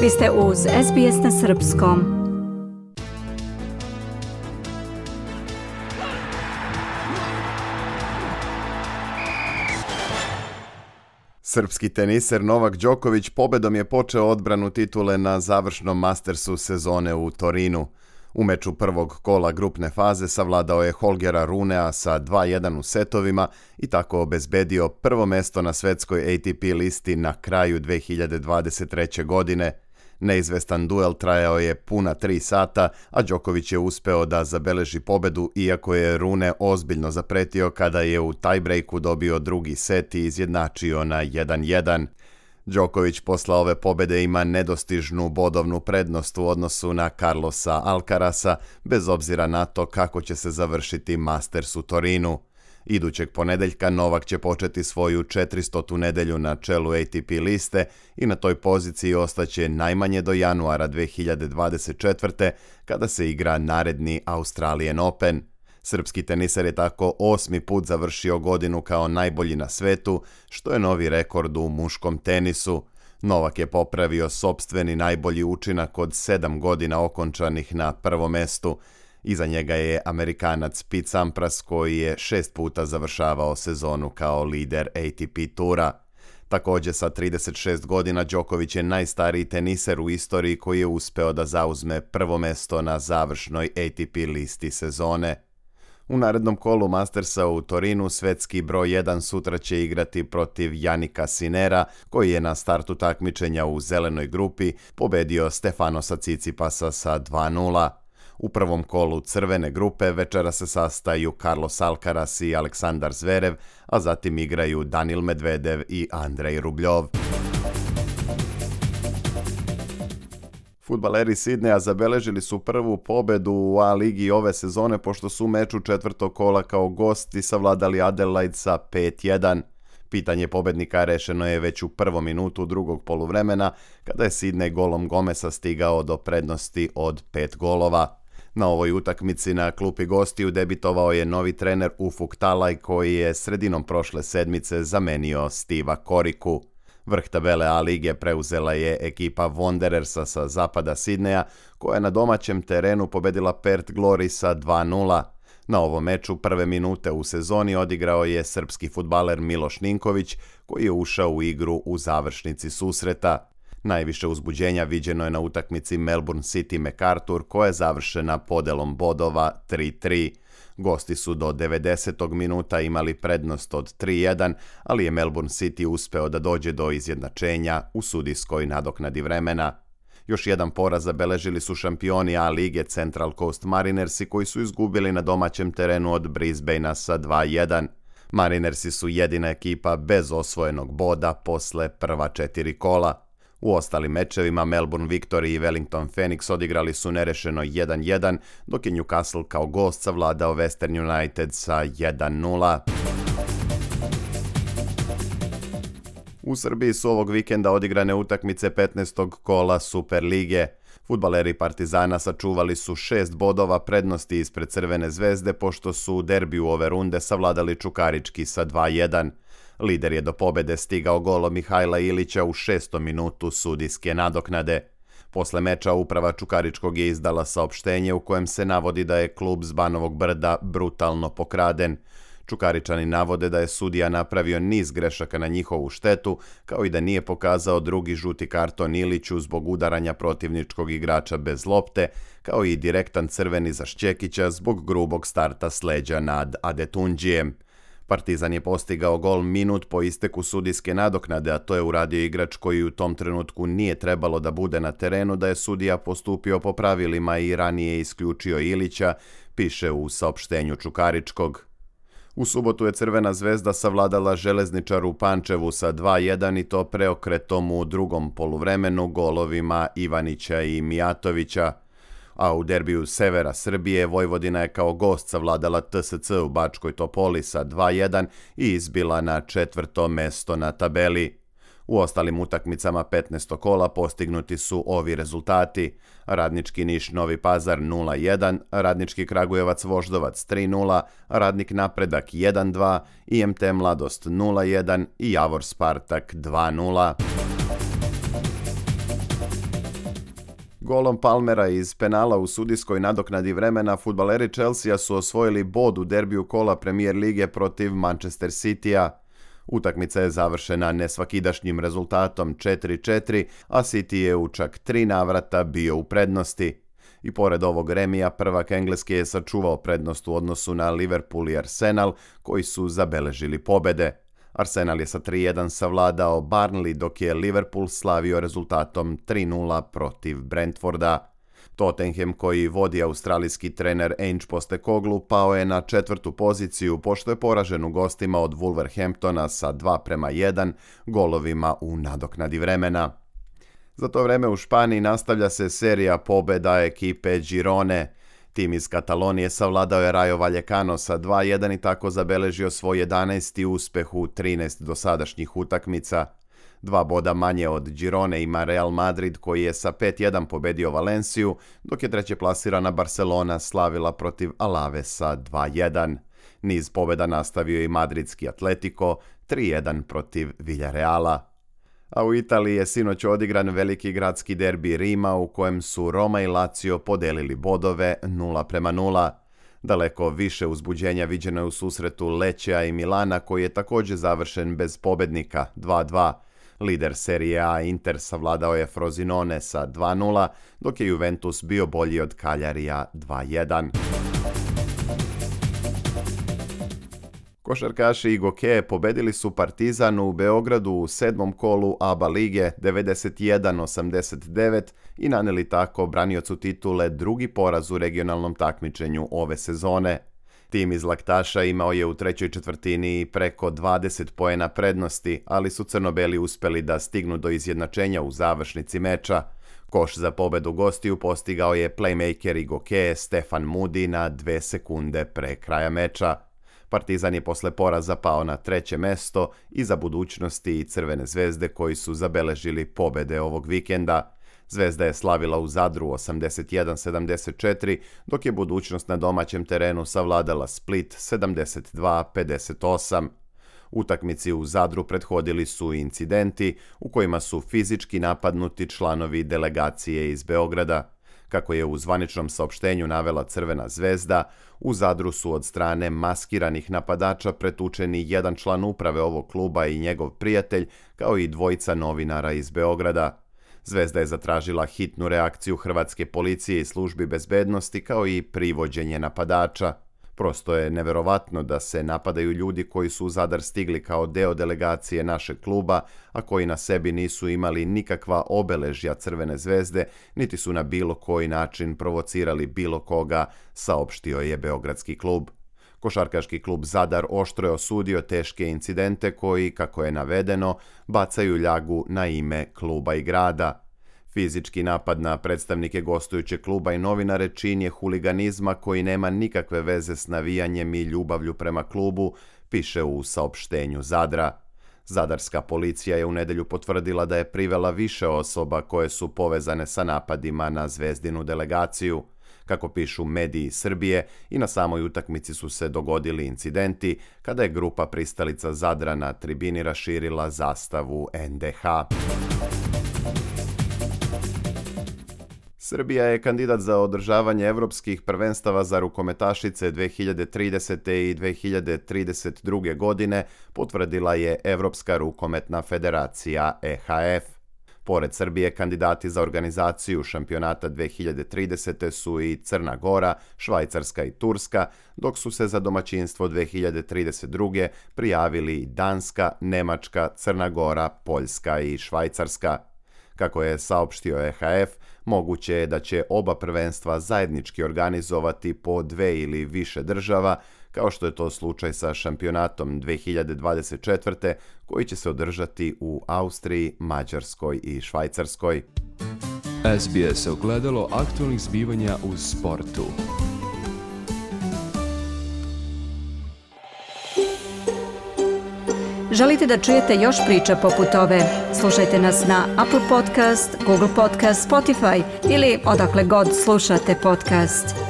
Vi ste uz SBS na Srpskom. Srpski teniser Novak Đoković pobedom je počeo odbranu titule na završnom mastersu sezone u Torinu. U meču prvog kola grupne faze savladao je Holgera Runea sa 2-1 u setovima i tako obezbedio prvo mesto na svetskoj ATP listi na kraju 2023. godine, Neizvestan duel trajao je puna tri sata, a Đoković je uspeo da zabeleži pobedu iako je Rune ozbiljno zapretio kada je u tajbrejku dobio drugi set i izjednačio na 1-1. Đoković posle ove pobede ima nedostižnu bodovnu prednost u odnosu na Carlosa Alcarasa, bez obzira na to kako će se završiti Masters u Torinu. Idućeg ponedeljka Novak će početi svoju 400. nedelju na čelu ATP liste i na toj poziciji ostaće najmanje do januara 2024. kada se igra naredni Australian Open. Srpski tenisar je tako osmi put završio godinu kao najbolji na svetu, što je novi rekord u muškom tenisu. Novak je popravio sobstveni najbolji učinak od sedam godina okončanih na prvom mestu – Iza njega je Amerikanac Pete Sampras koji je šest puta završavao sezonu kao lider ATP tura. Također sa 36 godina Đoković je najstariji teniser u istoriji koji je uspeo da zauzme prvo mesto na završnoj ATP listi sezone. U narednom kolu Mastersa u Torinu svetski broj 1 sutra će igrati protiv Janika Sinera, koji je na startu takmičenja u zelenoj grupi pobedio Stefanosa Cicipasa sa 2-0. U prvom kolu crvene grupe večera se sastaju Carlos Alcaraz i Aleksandar Zverev, a zatim igraju Danil Medvedev i Andrej Rubljov. Futbaleri Sidneja zabeležili su prvu pobedu u A ligi ove sezone pošto su u meču četvrtog kola kao gosti savladali Adelaide sa 5-1. Pitanje pobednika rešeno je već u prvom minutu drugog poluvremena kada je Sidney golom Gomesa stigao do prednosti od pet golova. Na ovoj utakmici na klupi gostiju debitovao je novi trener Ufuk Talaj koji je sredinom prošle sedmice zamenio Stiva Koriku. Vrh tabele A lige preuzela je ekipa Wanderersa sa zapada Sidneja koja je na domaćem terenu pobedila Perth Glory sa 2-0. Na ovom meču prve minute u sezoni odigrao je srpski futbaler Miloš Ninković koji je ušao u igru u završnici susreta. Najviše uzbuđenja viđeno je na utakmici Melbourne City MacArthur koja je završena podelom bodova 3-3. Gosti su do 90. minuta imali prednost od 3-1, ali je Melbourne City uspeo da dođe do izjednačenja u sudijskoj nadoknadi vremena. Još jedan poraz zabeležili su šampioni A lige Central Coast Marinersi koji su izgubili na domaćem terenu od Brisbanea sa 2-1. Marinersi su jedina ekipa bez osvojenog boda posle prva četiri kola – U ostalim mečevima Melbourne Victory i Wellington Phoenix odigrali su nerešeno 1-1, dok je Newcastle kao gost savladao Western United sa 1-0. U Srbiji su ovog vikenda odigrane utakmice 15. kola Superlige. lige. Futbaleri Partizana sačuvali su šest bodova prednosti ispred Crvene zvezde pošto su u derbiju ove runde savladali Čukarički sa 2-1. Lider je do pobede stigao golo Mihajla Ilića u šestom minutu sudijske nadoknade. Posle meča uprava Čukaričkog je izdala saopštenje u kojem se navodi da je klub z Banovog brda brutalno pokraden. Čukaričani navode da je sudija napravio niz grešaka na njihovu štetu, kao i da nije pokazao drugi žuti karton Iliću zbog udaranja protivničkog igrača bez lopte, kao i direktan crveni za Šćekića zbog grubog starta sleđa nad Adetunđijem. Partizan je postigao gol minut po isteku sudijske nadoknade, a to je uradio igrač koji u tom trenutku nije trebalo da bude na terenu da je sudija postupio po pravilima i ranije isključio Ilića, piše u saopštenju Čukaričkog. U subotu je Crvena zvezda savladala železničar u Pančevu sa 2-1 i to preokretom u drugom poluvremenu golovima Ivanića i Mijatovića a u derbiju severa Srbije Vojvodina je kao gost savladala TSC u Bačkoj Topoli sa 2-1 i izbila na četvrto mesto na tabeli. U ostalim utakmicama 15. kola postignuti su ovi rezultati. Radnički Niš Novi Pazar 0-1, Radnički Kragujevac Voždovac 3-0, Radnik Napredak 1-2, IMT Mladost 0-1 i Javor Spartak 2-0. Golom Palmera iz penala u sudijskoj nadoknadi vremena futbaleri Chelsea su osvojili bod u derbiju kola Premier lige protiv Manchester Citya. Utakmica je završena nesvakidašnjim rezultatom 4-4, a City je u čak tri navrata bio u prednosti. I pored ovog remija, prvak Engleske je sačuvao prednost u odnosu na Liverpool i Arsenal, koji su zabeležili pobede. Arsenal je sa 3-1 savladao Barnley dok je Liverpool slavio rezultatom 3-0 protiv Brentforda. Tottenham koji vodi australijski trener Ange Postekoglu pao je na četvrtu poziciju pošto je poražen u gostima od Wolverhamptona sa 2 prema 1 golovima u nadoknadi vremena. Za to vreme u Španiji nastavlja se serija pobeda ekipe Girone – Tim iz Katalonije savladao je Rajo Valjekano sa 2-1 i tako zabeležio svoj 11. uspeh u 13 dosadašnjih utakmica. Dva boda manje od Girone ima Real Madrid koji je sa 5-1 pobedio Valenciju, dok je treće plasirana Barcelona slavila protiv Alavesa 2-1. Niz pobeda nastavio i madridski Atletico 3-1 protiv Villareala a u Italiji je sinoć odigran veliki gradski derbi Rima u kojem su Roma i Lazio podelili bodove 0 prema 0. Daleko više uzbuđenja viđeno je u susretu Lećeja i Milana koji je također završen bez pobednika 2-2. Lider Serie A Inter savladao je Frozinone sa 2-0, dok je Juventus bio bolji od Kaljarija 2-1. Košarkaši i gokeje pobedili su Partizan u Beogradu u sedmom kolu ABA lige 91-89 i naneli tako braniocu titule drugi poraz u regionalnom takmičenju ove sezone. Tim iz Laktaša imao je u trećoj četvrtini preko 20 poena prednosti, ali su crnobeli uspeli da stignu do izjednačenja u završnici meča. Koš za pobedu gostiju postigao je playmaker i gokeje Stefan Mudi na dve sekunde pre kraja meča. Partizan je posle poraza pao na treće mesto i za budućnosti i Crvene zvezde koji su zabeležili pobede ovog vikenda. Zvezda je slavila u Zadru 81-74, dok je budućnost na domaćem terenu savladala Split 72-58. Utakmici u Zadru prethodili su incidenti u kojima su fizički napadnuti članovi delegacije iz Beograda. Kako je u zvaničnom saopštenju navela Crvena zvezda, u Zadru su od strane maskiranih napadača pretučeni jedan član uprave ovog kluba i njegov prijatelj, kao i dvojica novinara iz Beograda. Zvezda je zatražila hitnu reakciju hrvatske policije i službi bezbednosti kao i privođenje napadača. Prosto je neverovatno da se napadaju ljudi koji su u Zadar stigli kao deo delegacije našeg kluba, a koji na sebi nisu imali nikakva obeležja Crvene zvezde, niti su na bilo koji način provocirali bilo koga, saopštio je Beogradski klub. Košarkaški klub Zadar oštro je osudio teške incidente koji, kako je navedeno, bacaju ljagu na ime kluba i grada – Fizički napad na predstavnike gostujućeg kluba i novinare čin je huliganizma koji nema nikakve veze s navijanjem i ljubavlju prema klubu, piše u saopštenju Zadra. Zadarska policija je u nedelju potvrdila da je privela više osoba koje su povezane sa napadima na zvezdinu delegaciju. Kako pišu mediji Srbije, i na samoj utakmici su se dogodili incidenti kada je grupa pristalica Zadra na tribini raširila zastavu NDH. Srbija je kandidat za održavanje evropskih prvenstava za rukometašice 2030. i 2032. godine, potvrdila je Evropska rukometna federacija EHF. Pored Srbije, kandidati za organizaciju šampionata 2030. su i Crna Gora, Švajcarska i Turska, dok su se za domaćinstvo 2032. prijavili Danska, Nemačka, Crna Gora, Poljska i Švajcarska. Kako je saopštio EHF, moguće je da će oba prvenstva zajednički organizovati po dve ili više država, kao što je to slučaj sa šampionatom 2024. koji će se održati u Austriji, Mađarskoj i Švajcarskoj. SBS ogledalo aktualnih zbivanja u sportu. Želite da čujete još priča poput ove? Slušajte nas na Apple Podcast, Google Podcast, Spotify ili odakle god slušate podcast.